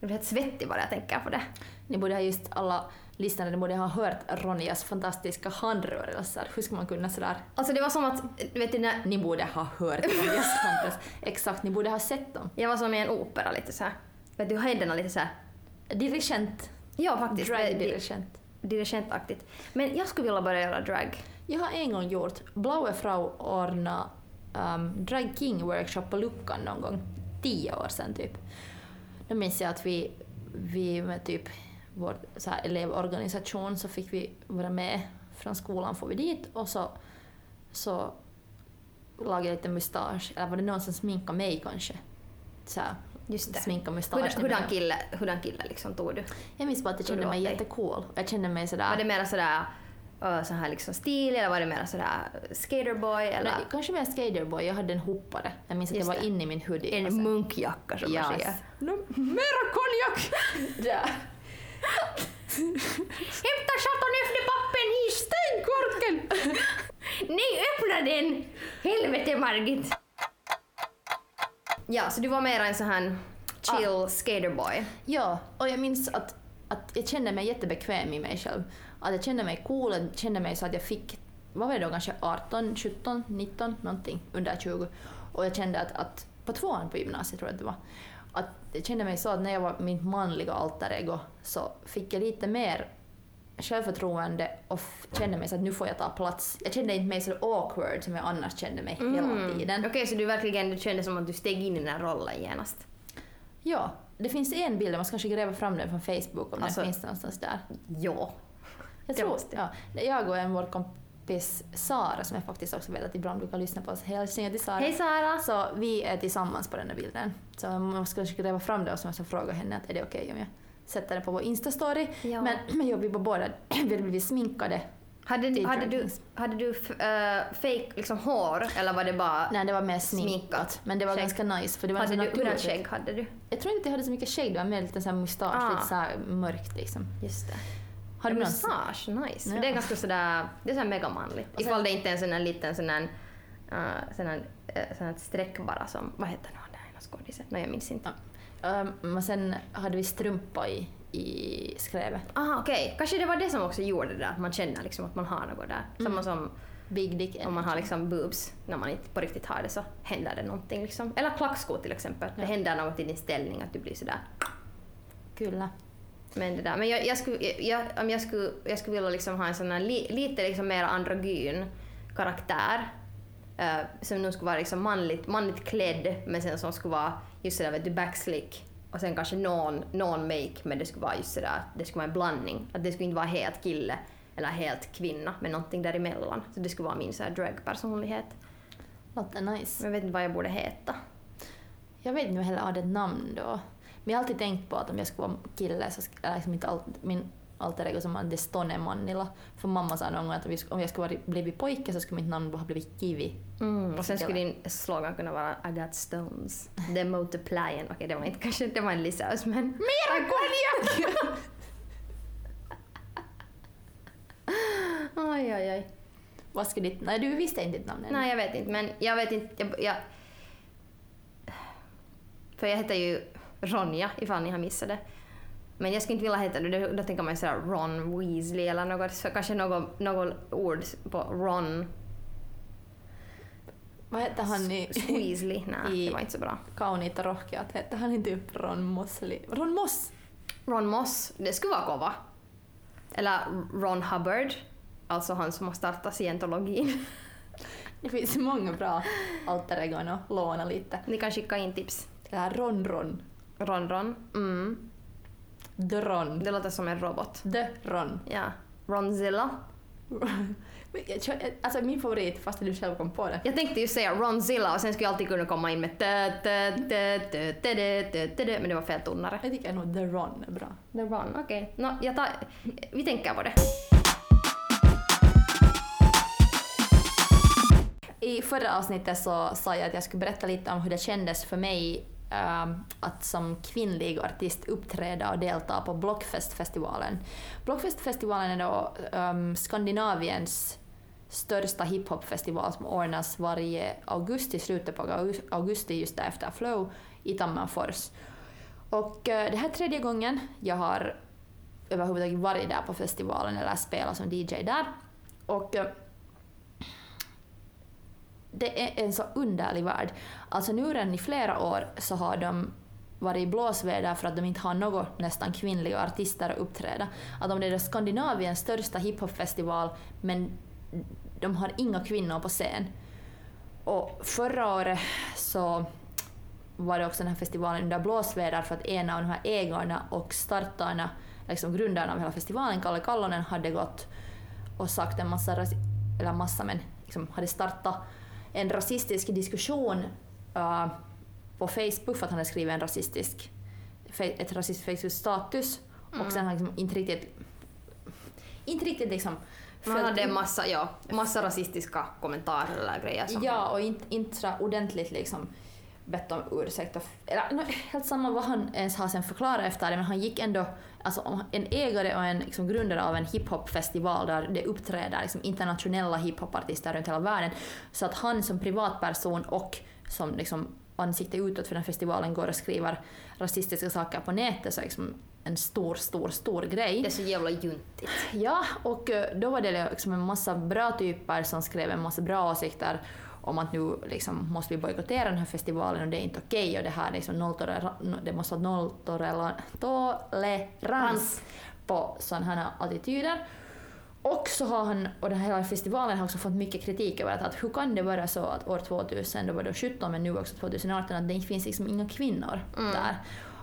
Jag blir helt svettig bara jag tänker på det. Ni borde ha just alla lyssnare ni borde ha hört Ronjas fantastiska handrörelser. Hur ska man kunna sådär... Alltså det var som att, vet du, när Ni borde ha hört Ronjas handrörelser. Exakt, ni borde ha sett dem. jag var som i en opera lite så här. Vet du, händerna lite så här. Dirigent. Ja faktiskt. Drag-dirigent. Dirigentaktigt. Men jag skulle vilja börja göra drag. Jag har en gång gjort Blaue Frau ordna um, Drag King workshop på Luckan någon gång. Tio år sedan typ. Då minns jag att vi, vi med typ vår så här elevorganisation så fick vi vara med från skolan får vi dit och så, så lagade jag lite mustasch. Eller var det någon som sminkade mig kanske? Så här, Just det. sminka Hur, mustasch. hurdan kille, hurdan kille liksom tog du? Jag minns bara att jag kände mig jättecool. Jag kände mig sådär... Var det mera sådär uh, så här liksom stil eller var det mera sådär skaterboy eller Nej, kanske mer skaterboy, jag hade en hoppare. Jag minns att Just jag var det. inne i min hoodie. och en sen- munkjacka som man Yes. säger? No, mera konjak! Hämta chateauneuf-pappen hit! Stäng korken! Nej, öppna den! Helvete Margit! Ja, så du var mera en sån här chill skaterboy. Ja, och jag minns att, att jag kände mig jättebekväm i mig själv. Att jag kände mig cool, jag kände mig så att jag fick, vad var det då, kanske 18, 17, 19, någonting under 20. Och jag kände att, att på tvåan på gymnasiet tror jag att det var, att jag kände mig så att när jag var mitt manliga alter ego så fick jag lite mer självförtroende och kände mig så att nu får jag ta plats. Jag kände inte mig så awkward som jag annars kände mig hela tiden. Okej, så du verkligen du kände som att du steg in i den här rollen genast? Ja, det finns en bild, man ska kanske gräva fram den från Facebook om Alltså- den finns någonstans där. Ja. Jag tror, ja, jag och en vår kompis Sara, som jag faktiskt också vet att ibland brukar lyssna på oss, hälsningar till Sara. Hej Sara! Så vi är tillsammans på den här bilden. Så man ska kanske gräva fram det och så måste jag fråga henne att är det okej om jag sätter den på vår Insta-story. Ja. Men, men jag, var båda vi blev sminkade. Hade, är hade, du, hade du äh, fake liksom hår eller var det bara... Nej, det var mer sminkat. Sminkat. Men det var Skägg. ganska nice för det var hade du, naturligt. skägg hade du? Jag tror inte att jag hade så mycket skägg, det var mer lite så här mustasch, Ah. lite så här mörkt liksom. Just det. Har du mustasch, nice. För Ja. det är ganska sådär, det är sådär megamanligt. Ifall det inte är en sån här liten sån här, uh, sån här, uh, sån här streck bara som, vad heter den ena skådisen? Nej jag minns inte. Um, men sen hade vi strumpa i, i skrevet. Aha okej, kanske det var det som också gjorde det där, att man känner liksom att man har något där. Mm. Samma som Big dick om man har liksom boobs, när man inte på riktigt har det så händer det någonting liksom. Eller klackskor till exempel, det Ja. händer något i din ställning att du blir sådär. Kyllä. Men det där, men jag, jag skulle, jag, om jag skulle, jag skulle vilja liksom ha en sån här li, lite liksom mer androgyn karaktär. Eh, som nu skulle vara liksom manligt, manligt klädd men sen som skulle vara just sådär vet du backslick och sen kanske någon, någon make men det skulle vara just sådär att det skulle vara en blandning. Att det skulle inte vara helt kille eller helt kvinna men någonting däremellan. Så det skulle vara min såhär dragpersonlighet. Låter nice. Men jag vet inte vad jag borde heta. Jag vet inte jag heller hade ett namn då. Men jag har alltid tänkt på att om jag skulle vara kille så skulle eller liksom mitt alt, min alter ego som hade Stone Mannila. För mamma sa någon gång att om jag skulle- blivit pojke så skulle mitt namn ha blivit Kivi. Mm, och sen skulle din slogan kunna vara I got stones. The multiplying. Okej, det var inte kanske det var en lisaus men... Mera konjak! Oj, oj, oj. Vad skulle ditt... Nej, du visste inte ditt namn än. Nej, jag vet inte, men jag vet inte... Jag, jag, för jag heter ju... Ronja, ifall ni har missat det. Men jag skulle inte vilja heta det, då tänker man sådär Ron Weasley eller något, så kanske något, något ord på Ron Vad hette han i Weasley. Nej, det var inte så bra. Kauniita rohkeat? Hette han inte typ Ron Mosley? Ron Moss! Ron Moss, det skulle vara kova. Eller Ron Hubbard, alltså han som har startat scientologin. Det finns många bra alter egon att låna lite. Ni kan skicka in tips. Här Ron Ron. Ron Ron. Mm. The Ron. Det låter som en robot. The Ron. Ja. Ronzilla. Alltså min favorit, fast du själv kom på det. Jag tänkte ju säga Ronzilla och sen skulle jag alltid kunna komma in med tö, tö, tö, tö, tö, tö, tö, tö, men det var fel tonare. Jag tycker nog The Ron är bra. The Ron, okej. Nå, jag tar... Vi tänker på det. I förra avsnittet så sa jag att jag skulle berätta lite om hur det kändes för mig ehm, att som kvinnlig artist uppträda och delta på Blockfestfestivalen. Blockfestfestivalen är då ehm, Skandinaviens största hiphopfestival som ordnas varje augusti, slutet på augusti, just efter Flow i Tammerfors. Och eh, det här är tredje gången jag har överhuvudtaget varit där på festivalen eller spelat som DJ där. Och eh, det är en så underlig värld. Alltså nu redan i flera år så har de varit i blåsväder för att de inte har något nästan kvinnliga artister att uppträda. Att de är då Skandinaviens största hiphopfestival men de har inga kvinnor på scen. Och förra året så var det också den här festivalen under blåsväder för att en av de här ägarna och startarna, liksom grundarna av hela festivalen, Kalle Kallonen, hade gått och sagt en massa, eller massa men liksom hade startat en rasistisk diskussion uh, på Facebook för att han hade skrivit en rasistisk, ett rasistiskt Facebook-status och sen har han liksom inte riktigt inte riktigt liksom Man hade en massa, ja, massa rasistiska kommentarer eller grejer. som- Ja, och inte, inte så ordentligt liksom bett om ursäkt. Och, eller, helt samma vad han ens har sen förklarat efter det, men han gick ändå, alltså en ägare och en liksom, grundare av en hiphopfestival där det uppträder liksom, internationella hiphopartister runt hela världen, så att han som privatperson och som liksom, ansikte utåt för den festivalen går och skriver rasistiska saker på nätet så liksom en stor, stor, stor grej. Det är så jävla juntigt. Ja, och eh, då var det liksom en massa bra typer som skrev en massa bra åsikter om att nu liksom måste vi bojkottera den här festivalen och det är inte okej och det här är liksom det måste vara nolltolerans tolerans på sådana här attityder. Och så har han, och den här hela festivalen har också fått mycket kritik över att, att hur kan det vara så att år 2000, då var det 17 men nu också 2018, att det inte finns liksom inga kvinnor där.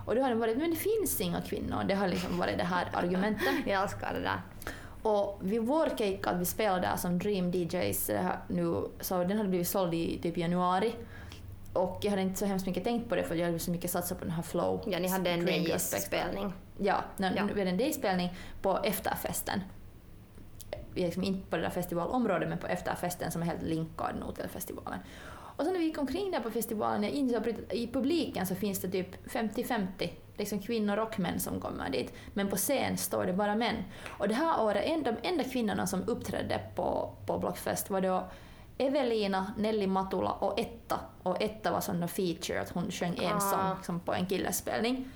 Och då har det varit, men det finns inga kvinnor. Det har liksom varit det här argumentet. Jag älskar det där. Och vid vår cake att vi spelade där som Dream DJs nu, så den hade blivit såld i typ januari. Och jag hade inte så hemskt mycket tänkt på det för jag hade så mycket satsat på den här flow. Ja, ni hade en Dream Girls Spectre. spelning. Ja, när, Ja. vi hade en dayspelning på efterfesten. Liksom inte på det där festivalområdet men på efterfesten som är helt linkad nog till festivalen. Och sen när vi gick omkring där på festivalen, jag insåg att i publiken så finns det typ 50-50, liksom kvinnor och män som kommer dit. Men på scen står det bara män. Och det här året, en, de enda kvinnorna som uppträdde på, på Blockfest var då Evelina, Nelly Matula och Etta. Och Etta var en feature, att hon sjöng en Ah. liksom på en killespelning.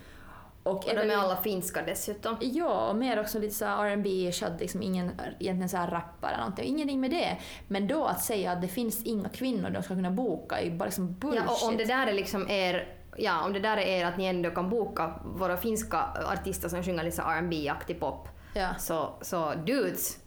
Och, Och de är Evelina- alla finska dessutom. Ja, och mer också lite så R&B att liksom ingen egentligen så här rappare eller någonting. Ingenting med det. Men då att säga att det finns inga kvinnor de ska kunna boka är ju bara liksom bullshit. Ja, och om det där är liksom er Ja, om det där är er att ni ändå kan boka våra finska artister som sjunger lite R&B-aktig pop, Ja. så, så dudes,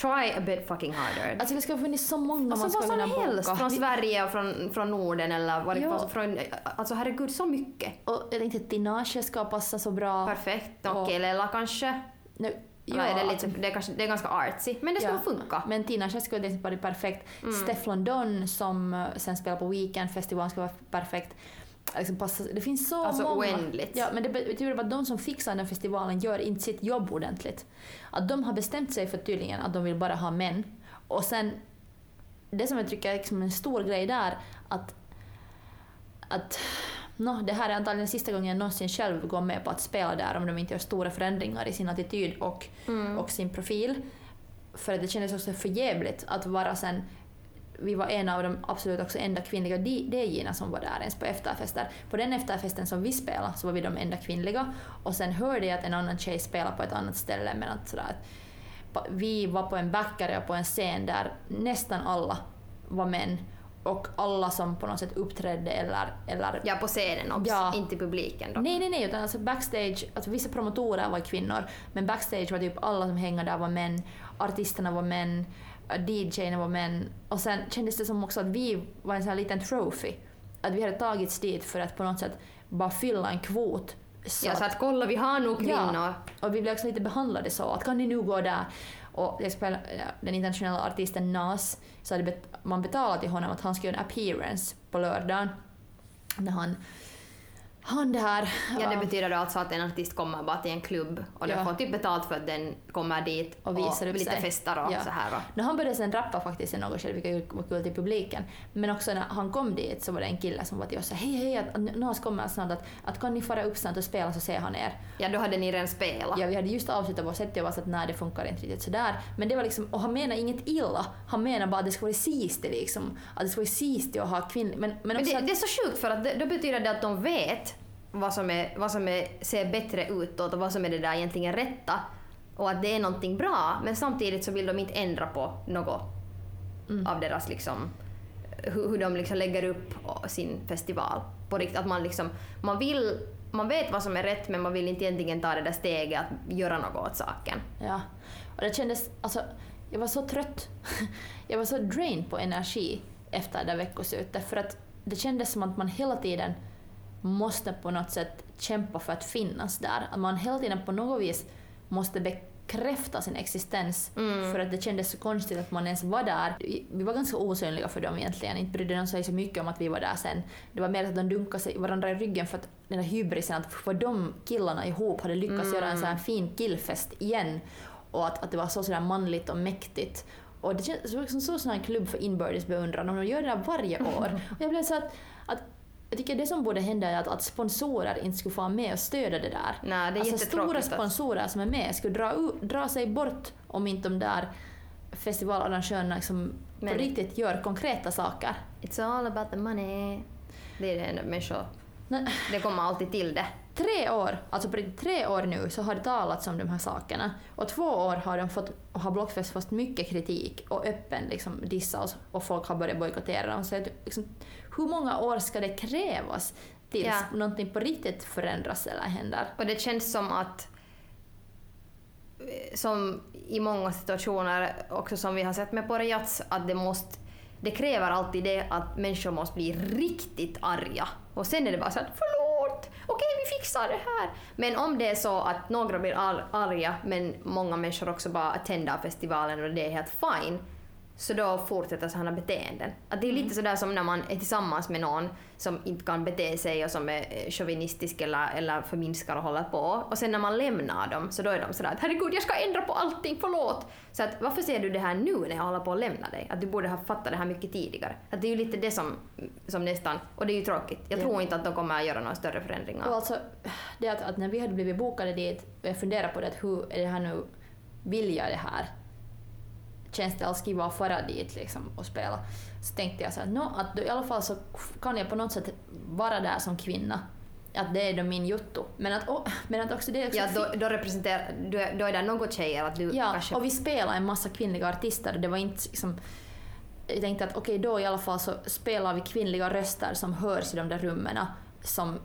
try a bit fucking harder. Alltså det ska ha funnits så många Alltså man vad kunna som helst, boka. från Sverige och från, från Norden eller varifrån, Ja. från, alltså herregud så mycket. Och jag tänkte att Tinashe ska passa så bra. Perfekt. Och- Och Kelela kanske. Nu, Ja, är det, lite, det, är kanske, det är ganska artsy, men det ska Ja. funka. Men Tinashe skulle till exempel vara perfekt. Mm. Stefflon Don som eh, sen spelar på Weekendfestivalen ska vara perfekt. Liksom passa, det finns så Alltså många. oändligt. Ja, men det betyder att de som fixar den festivalen gör inte sitt jobb ordentligt. Att de har bestämt sig för tydligen att de vill bara ha män. Och sen, det som jag tycker är liksom en stor grej där, att, att no, det här är antagligen sista gången jag någonsin själv går med på att spela där om de inte gör stora förändringar i sin attityd och, Mm. och sin profil. För att det kändes också för jävligt att vara sen vi var en av de absolut också enda kvinnliga DJ'na som var där ens på efterfester. På den efterfesten som vi spelade så var vi de enda kvinnliga och sen hörde jag att en annan tjej spelade på ett annat ställe men att sådär, vi var på en backare och på en scen där nästan alla var män och alla som på något sätt uppträdde eller... eller ja, på scenen också, ja. inte publiken då. Nej, nej, nej, utan alltså backstage, alltså vissa promotorer var kvinnor, men backstage var typ alla som hängde där var män, artisterna var män, DJerna var män och sen kändes det som också att vi var en sån här liten trophy. Att vi hade tagits dit för att på något sätt bara fylla en kvot så ja, så att kolla vi har nog kvinnor. Ja, och vi blev också lite behandlade så att kan ni nu gå där? Och jag spelade, den internationella artisten Nas, så hade man betalat till honom att han skulle göra en appearance på lördagen. När han han det här... Ja, det betyder alltså att en artist kommer bara till en klubb och ja. den får typ betalt för att den kommer dit och, visar och upp lite sig. festar och ja. så här. No, han började sen rappa faktiskt i något skede, vilket var kul till publiken. Men också när han kom dit så var det en kille som var till oss och hej hej, att Nas kommer snart, att, att kan ni fara upp snart och spela så ser han er. Ja, då hade ni redan spelat. Ja, vi hade just avslutat vår set och var så att nej, det funkar inte riktigt sådär. Men det var liksom, och han menar inget illa, han menar bara att det ska vara sistigt liksom. Att det ska vara sistigt att ha kvinnor. Men, men, men det, att, det är så sjukt för att det, då betyder det att de vet vad som, är, vad som är, ser bättre utåt och vad som är det där egentligen rätta. Och att det är någonting bra, men samtidigt så vill de inte ändra på något mm. av deras liksom, hur, hur de liksom lägger upp sin festival. På riktigt, att man liksom, man vill man vet vad som är rätt men man vill inte egentligen ta det där steget att göra något åt saken. Ja, och det kändes, alltså, jag var så trött. jag var så drained på energi efter det där veckoslutet för att det kändes som att man hela tiden måste på något sätt kämpa för att finnas där. Att man hela tiden på något vis måste bekräfta sin existens mm. för att det kändes så konstigt att man ens var där. Vi var ganska osynliga för dem egentligen, inte brydde de sig så mycket om att vi var där sen. Det var mer att de dunkade sig varandra i ryggen för att den där hybrisen att för de killarna ihop hade lyckats mm. göra en sån här fin killfest igen och att, att det var så sådär manligt och mäktigt. Och det kändes som en sån klubb för inbördes beundran och de gör det där varje år. Och jag blev så att, att jag tycker det som borde hända är att, att sponsorer inte skulle få vara med och stödja det där. Nej, det är alltså stora sponsorer som är med skulle dra, dra sig bort om inte de där festivalarrangörerna liksom på riktigt gör konkreta saker. It's all about the money. Det är det enda människor... Det kommer alltid till det. Tre år, alltså på tre år nu, så har det talats om de här sakerna. Och två år har de fått, har Blockfest fått mycket kritik och öppen liksom, oss och folk har börjat bojkottera dem. Så liksom, hur många år ska det krävas tills ja. någonting på riktigt förändras eller händer? Och det känns som att som i många situationer, också som vi har sett med Porjats, att det måste det kräver alltid det att människor måste bli riktigt arga. Och sen är det bara så att förlåt, okej vi fixar det här. Men om det är så att några blir arga men många människor också bara attendar festivalen och det är helt fine, så då fortsätter sådana beteenden. Att det är lite mm. sådär som när man är tillsammans med någon som inte kan bete sig och som är eh, chauvinistisk eller, eller förminskar och håller på. Och sen när man lämnar dem så då är de sådär att herregud jag ska ändra på allting, förlåt! Så att varför ser du det här nu när jag håller på att lämna dig? Att du borde ha fattat det här mycket tidigare. Att det är ju lite det som, som nästan, och det är ju tråkigt. Jag tror inte att de kommer att göra några större förändringar. Och alltså, det att, att när vi hade blivit bokade dit, och jag funderar på det att hur är det här nu, vill jag det här? Känns det alls kiva att fara dit liksom och spela. Så tänkte jag så att, no, att då i alla fall så kan jag på något sätt vara där som kvinna. Att det är då min jotto. Men att, oh, men att också det är också... Ja, då, då representerar... Då är det något tjejer att du ja, kanske... och vi spelar en massa kvinnliga artister. Det var inte liksom... Jag tänkte att okej, okay, då i alla fall så spelar vi kvinnliga röster som hörs i de där rummen som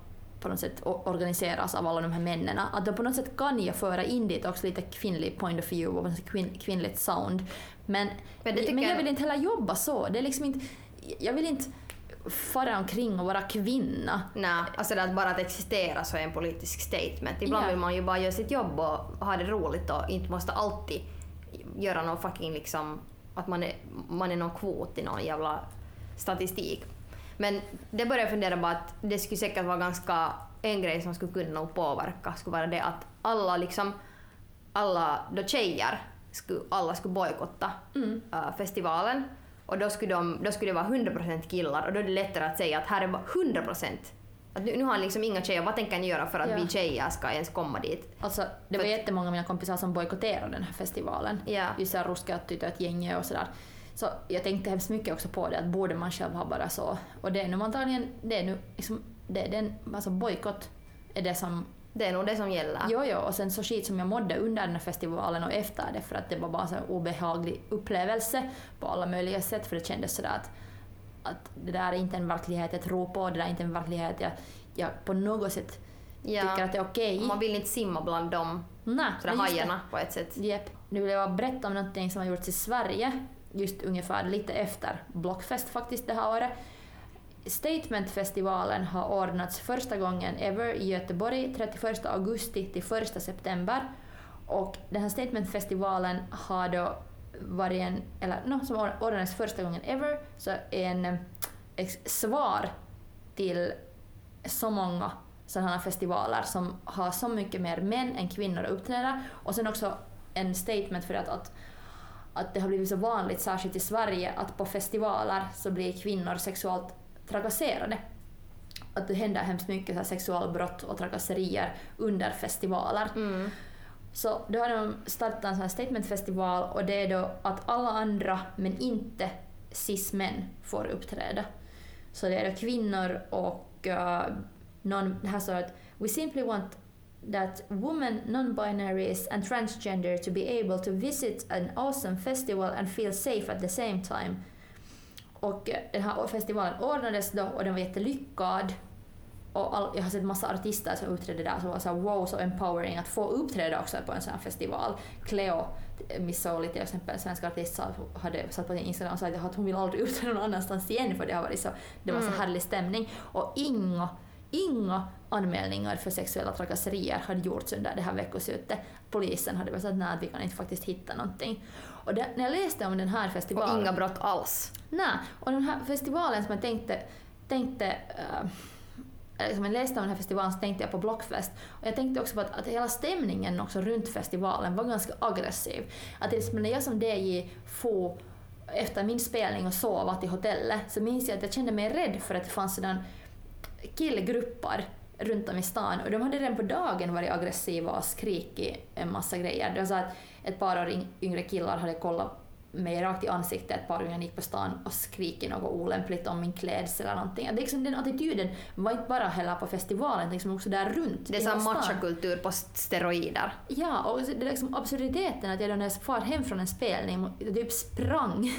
på något sätt organiseras av alla de här männen. Att då på något sätt kan jag föra in dit också lite kvinnlig point of view och kvinn, kvinnligt sound. Men, men, men jag vill inte heller jobba så. Det är liksom inte, jag vill inte fara omkring och vara kvinna. Nej, alltså att bara att existera så är en politisk statement. Ibland ja. vill man ju bara göra sitt jobb och ha det roligt och inte måste alltid göra någon fucking liksom att man är, man är någon kvot i någon jävla statistik. Men det börjar jag fundera på att det skulle säkert vara ganska en grej som skulle kunna påverka skulle vara det att alla liksom alla då tjejer skulle, alla skulle bojkotta mm. uh, festivalen och då skulle, de, då skulle det vara 100% killar och då är det lättare att säga att här är bara 100% att nu, nu har liksom inga tjejer, vad tänker ni göra för att ja. vi tjejer ska ens komma dit? Alltså, det var för jättemånga av mina kompisar som bojkotterade den här festivalen. Ja. Just såhär ruskeat tytöt gänget och sådär. Så jag tänkte hemskt mycket också på det, att borde man själv ha bara så. Och det är nu antagligen, det är nu liksom, det är den, alltså bojkott är det som Det är nog det som gäller. Jo, jo, och sen så skit som jag mådde under den här festivalen och efter det för att det var bara så en obehaglig upplevelse på alla möjliga sätt för det kändes sådär att, att det där är inte en verklighet jag tror på, det där är inte en verklighet jag, jag på något sätt Ja. tycker att det är okej. Man vill inte simma bland de Nej, sådär hajarna på ett sätt. Jep. Nu vill jag berätta om någonting som har gjorts i Sverige, just ungefär lite efter Blockfest faktiskt det här året. Statementfestivalen har ordnats första gången ever i Göteborg 31 augusti till 1 september. Och den här Statementfestivalen har då varit en, eller no, som ordnades första gången ever, så en eh, ett svar till så många sådana festivaler som har så mycket mer män än kvinnor att uppträda och sen också en statement för att, att, att det har blivit så vanligt, särskilt i Sverige, att på festivaler så blir kvinnor sexuellt trakasserade. Att det händer hemskt mycket så här sexualbrott och trakasserier under festivaler. Mm. Så då har de startat en sån här statementfestival och det är då att alla andra, men inte cis-män, får uppträda. Så det är då kvinnor och uh, det här står att We simply want that women, non-binaries and transgender to be able to visit an awesome festival and feel safe at the same time. Och eh, den här festivalen ordnades då och den var jättelyckad. Och all, jag har sett massa artister som uppträdde där som var så här, wow, så empowering att få uppträda också på en sån här festival. Cleo Miss Souli till exempel, en svensk artist, hade satt på sin Instagram och sa att hon vill aldrig uppträda någon annanstans igen för det har varit så, det var så Mm. härlig stämning. Och inga, inga anmälningar för sexuella trakasserier hade gjorts under det här veckoslutet. Polisen hade sagt nej, att vi kan inte faktiskt hitta någonting. Och det, när jag läste om den här Och festivalen... inga brott alls. Nej, och den här festivalen som jag tänkte, tänkte uh, eller som jag läste om den här festivalen så tänkte jag på Blockfest. Och jag tänkte också på att, att hela stämningen också runt festivalen var ganska aggressiv. Att exempel när jag som DJ for efter min spelning och sova till hotellet så minns jag att jag kände mig rädd för att det fanns sådana killgrupper runt om i stan och de hade redan på dagen varit aggressiva och skrikit en massa grejer. Det var så att ett par år yng- yngre killar hade kollat mig rakt i ansiktet ett par gånger jag gick på stan och skrikit något olämpligt om min klädsel eller någonting. Det är liksom, den attityden var inte bara heller på festivalen, det liksom också där runt Det är stan. machokultur på steroider. Ja, och det är liksom absurditeten att jag då när jag far hem från en spelning typ sprang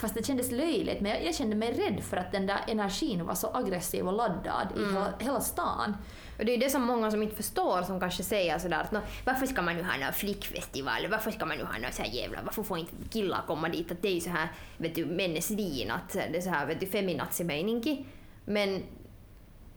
Fast det kändes löjligt, men jag, jag kände mig rädd för att den där energin var så aggressiv och laddad i hela, hela stan. Och det är det som många som inte förstår som kanske säger sådär att "Nå, varför ska man nu ha någon flickfestival, varför ska man nu ha någon så här jävla, varför får inte killar komma dit, att det är ju så här, vet du, männens vin, att det är så här, vet du, feminazi-meininki. Men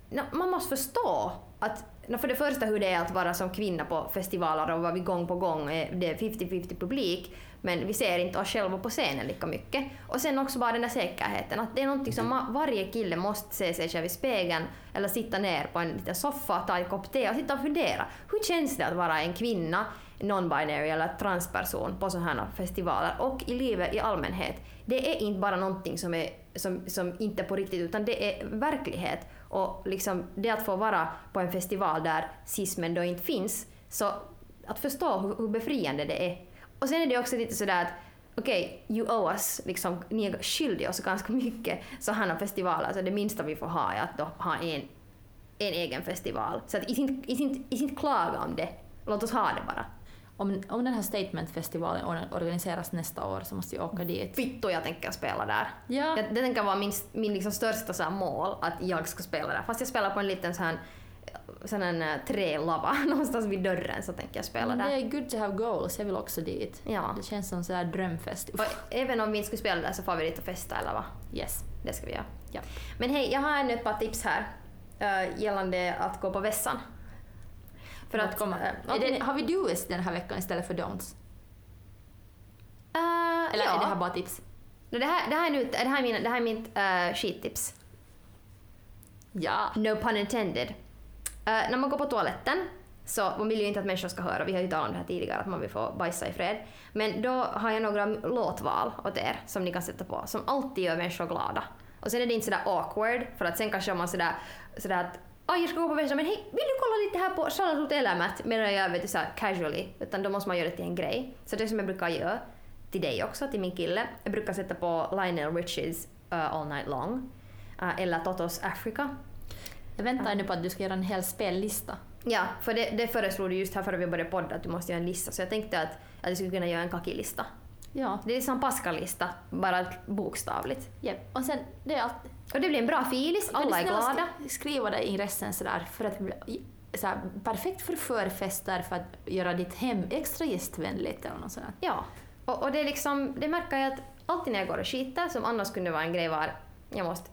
nå, man måste förstå att för det första hur det är att vara som kvinna på festivaler och vara gång på gång, eh, det är 50-50 publik, men vi ser inte oss själva på scenen lika mycket. Och sen också bara den där säkerheten, att det är någonting som varje kille måste se sig själv i spegeln eller sitta ner på en liten soffa, ta en kopp te och sitta och fundera. Hur känns det att vara en kvinna, non-binary eller transperson på sådana här festivaler och i livet i allmänhet? Det är inte bara någonting som, är, som, som inte är på riktigt utan det är verklighet. Och liksom det att få vara på en festival där cismen då inte finns, så att förstå hur, hur befriande det är. Och sen är det också lite sådär att okej, you owe us, liksom, ni är skyldiga oss ganska mycket sådana festivaler, så det minsta vi får ha är att då ha en, en egen festival. Så att inte, inte, inte klaga om det, låt oss ha det bara. Om, om den här statementfestivalen or- organiseras nästa år så måste vi åka dit. Fitto jag tänker spela där. Ja, Jag, det tänker vara min, min liksom största så mål, att jag ska spela där. Fast jag spelar på en liten sån här, sån här eh, trälava någonstans vid dörren så tänker jag spela det där. är good to have goals, jag vill också dit. Ja. Det känns som sådär drömfest. Och även om vi inte skulle spela där så får vi dit och festa eller vad? Yes. Det ska vi göra. Ja. Men hej, jag har ännu ett par tips här uh, gällande att gå på vässan. För Att att... komma. är det, har vi do's den här veckan istället för don'ts? eh, Eller ja. är det här bara tips? No, det, här, det, här är nu, det, här är det här är mitt uh, skittips. Ja. No pun intended. Eh, när man går på toaletten så man vill ju inte att människor ska höra, vi har ju talat om det här tidigare, att man vill få bajsa i fred. Men då har jag några låtval åt er som ni kan sätta på, som alltid gör människor glada. Och sen är det inte sådär awkward, för att sen kanske om man sådär, sådär att Aj, jag ska gå på vässan, men hej, vill du kolla lite här på Charlotte Elämät Medan jag vet du, såhär casually, utan då måste man göra det till en grej. Så det som jag brukar göra till dig också, till min kille. Jag brukar sätta på Lionel Richies uh, All Night Long. Uh, eller Totos Africa. Jag väntar nu på att du ska göra en hel spellista. Ja, för det, det föreslog du just här före vi började podda att du måste göra en lista. Så jag tänkte att, att jag skulle kunna göra en kakilista. Ja. Det är som Pascal-lista, bara bokstavligt. Yep. Och sen, det är allt. Och det blir en bra filis, alla är glada. Skriva det i ingressen sådär för att så här, perfekt för förfester för att göra ditt hem extra gästvänligt eller något sånt. Ja. Och, och det, är liksom, det märker jag att alltid när jag går och skiter, som annars kunde vara en grej var jag måste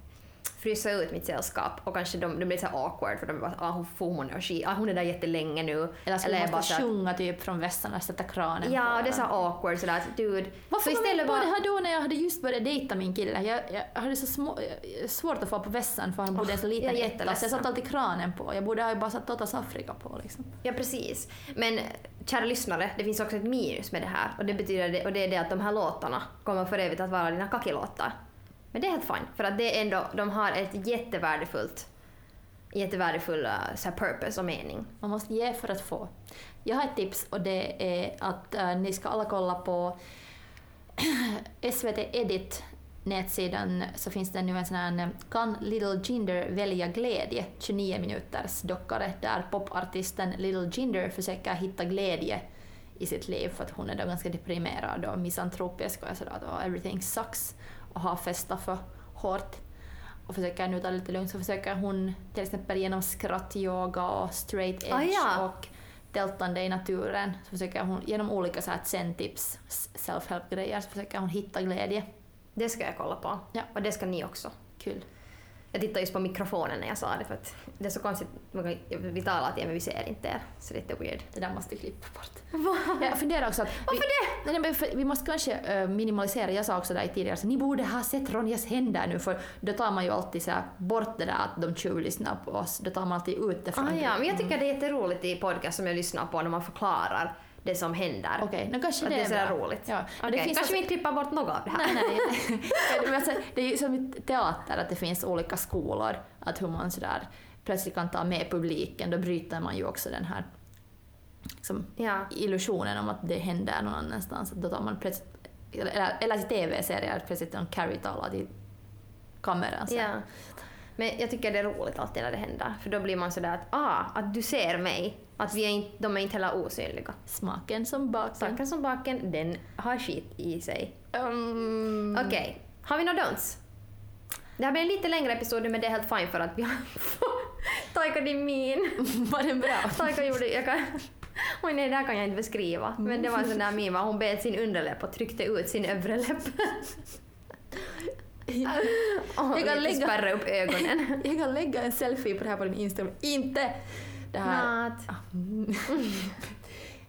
frysa ut mitt sällskap och kanske de, de blir så här awkward för de är bara ah, hon får hon skit, ah, hon är där jättelänge nu. Eller så Eller måste bara sjunga typ från vässan och sätta kranen Ja, på det är så awkward sådär att dude. Varför kom jag på bara... det här då när jag hade just börjat dejta min kille? Jag, jag hade så små, svårt att få på vässan för han bodde en så liten etta så jag satte alltid kranen på. Jag borde ha bara satt Totas Afrika på liksom. Ja, precis. Men kära lyssnare, det finns också ett minus med det här och det betyder det, och det är det att de här låtarna kommer för evigt att vara dina kakilåtar. Men det är helt fine, för att det är ändå, de har ett jättevärdefullt jättevärdefull uh, så här purpose och mening. Man måste ge för att få. Jag har ett tips och det är att eh, ni ska alla kolla på SVT Edit nätsidan så finns det nu en sån här eh, Kan Little Jinder välja glädje? 29 minuters dockare där popartisten Little Jinder försöker hitta glädje i sitt liv för att hon är då ganska deprimerad och misantropisk och sådär att "Oh, everything sucks har festat för hårt och försöker nu ta det lite lugnt så försöker hon till exempel genom skrattyoga och straight edge Ah, ja. och tältande i naturen så försöker hon genom olika så här zen-tips, self-help-grejer, så försöker hon hitta glädje. Det ska jag kolla på. Ja. Och det ska ni också. Kul. Jag tittade just på mikrofonen när jag sa det för att det är så konstigt. Vi talar till er men vi ser inte er. Så det är lite weird. Det där måste vi klippa bort. Jag funderar också att... Varför vi, Nej, men för, vi måste kanske eh, minimalisera, jag sa också där tidigare, så ni borde ha sett Ronjas händer nu för då tar man ju alltid så bort det där att de tjuvlyssnar på oss, då tar man alltid ut det från Ah, ja, men jag tycker det är jätteroligt i podcast som jag lyssnar på när man förklarar det som händer. Okej, nu kanske det det är är sådär bra. roligt. Ja. Okej, Det finns kanske alltså- vi inte klipper bort något av det här. Nej, nej. Men alltså, det är ju som i teater, att det finns olika skolor, att hur man sådär plötsligt kan ta med publiken, då bryter man ju också den här som Ja. illusionen om att det händer någon annanstans. Då tar man plötsligt, eller, eller i TV-serier, plötsligt någon Carrie talar till kameran. Så. Ja. Men jag tycker det är roligt alltid när det händer, för då blir man sådär att ah, att du ser mig. Att vi är inte, de är inte heller osynliga. Smaken som baken. Saken som baken, den har skit i sig. Um, Okej, har vi några don'ts? Det här blir en lite längre episod men det är helt fine för att vi har... Taika din min. Var den bra? Taika gjorde... Jag kan... Oj nej, det här kan jag inte beskriva. Men det var en sån där meme, hon bet sin underläpp och tryckte ut sin övre läpp. Jag kan lägga- spärra upp ögonen. Jag kan lägga en selfie på det här på din Instagram. Inte det här...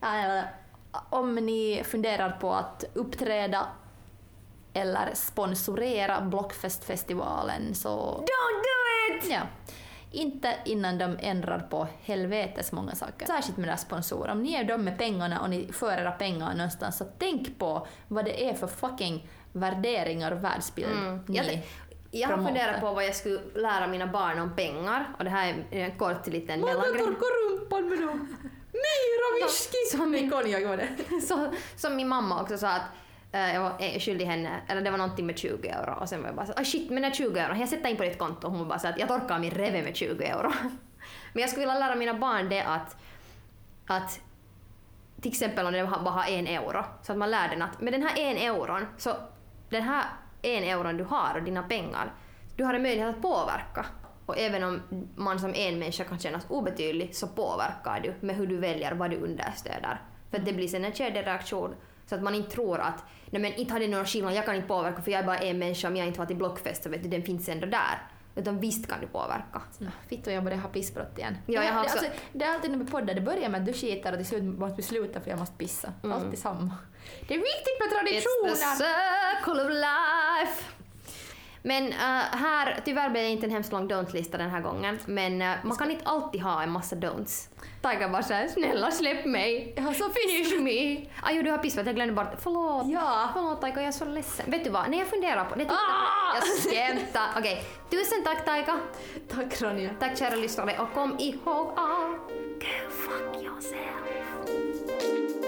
Ja, ja. Om ni funderar på att uppträda eller sponsorera Blockfestfestivalen så... Don't do it! Ja. Inte innan de ändrar på helvetes många saker. Särskilt med deras sponsorer. Om ni är de med pengarna och ni för era pengar någonstans så tänk på vad det är för fucking värderingar och världsbild Mm. ni Jag, har funderat på vad jag skulle lära mina barn om pengar och det här är en kort liten mellangrej. rumpan med dem! Myra whisky! Som min- konjak var det. Så, som min mamma också sa att eh, jag var eh, skyldig henne, eller det var någonting med 20 euro och sen var jag bara så ah shit är 20 euro, jag sätter in på ditt konto och hon bara så att jag torkar min reve med 20 euro. Men jag skulle vilja lära mina barn det att, att till exempel om det bara har en euro, så att man lär den att med den här en euron, så den här en euron du har och dina pengar, du har en möjlighet att påverka. Och även om man som en människa kan kännas obetydlig så påverkar du med hur du väljer vad du understöder. För att det blir sen en kedjereaktion så att man inte tror att nej men inte har det någon skillnad, jag kan inte påverka för jag är bara en människa om jag inte var till Blockfest så vet du, den finns ändå där. Utan visst kan du påverka. Fitt och jag börjar ha pissbrott igen. Ja, jag har det, också- alltså, det är alltid när vi poddar, det börjar med att du skiter och till slut måste vi sluta för jag måste pissa. Alltid samma. Det är viktigt med Mm. It's the traditioner! circle of life! Men eh, här, tyvärr blev det inte en hemskt lång don't-lista den här gången. Men eh, man kan inte alltid ha en massa don'ts. Taika bara såhär, snälla släpp mig. Jag har så Finish me. Ah, jo, du har pissat, jag glömde bort. Förlåt. Ja. Förlåt Taika, jag är så ledsen. Vet du vad, när jag funderar på det... Ah! Jag skämtar. Okej, tusen tack Taika. Tack Ronja. Tack kära lyssnare och kom ihåg, ah, go fuck yourself.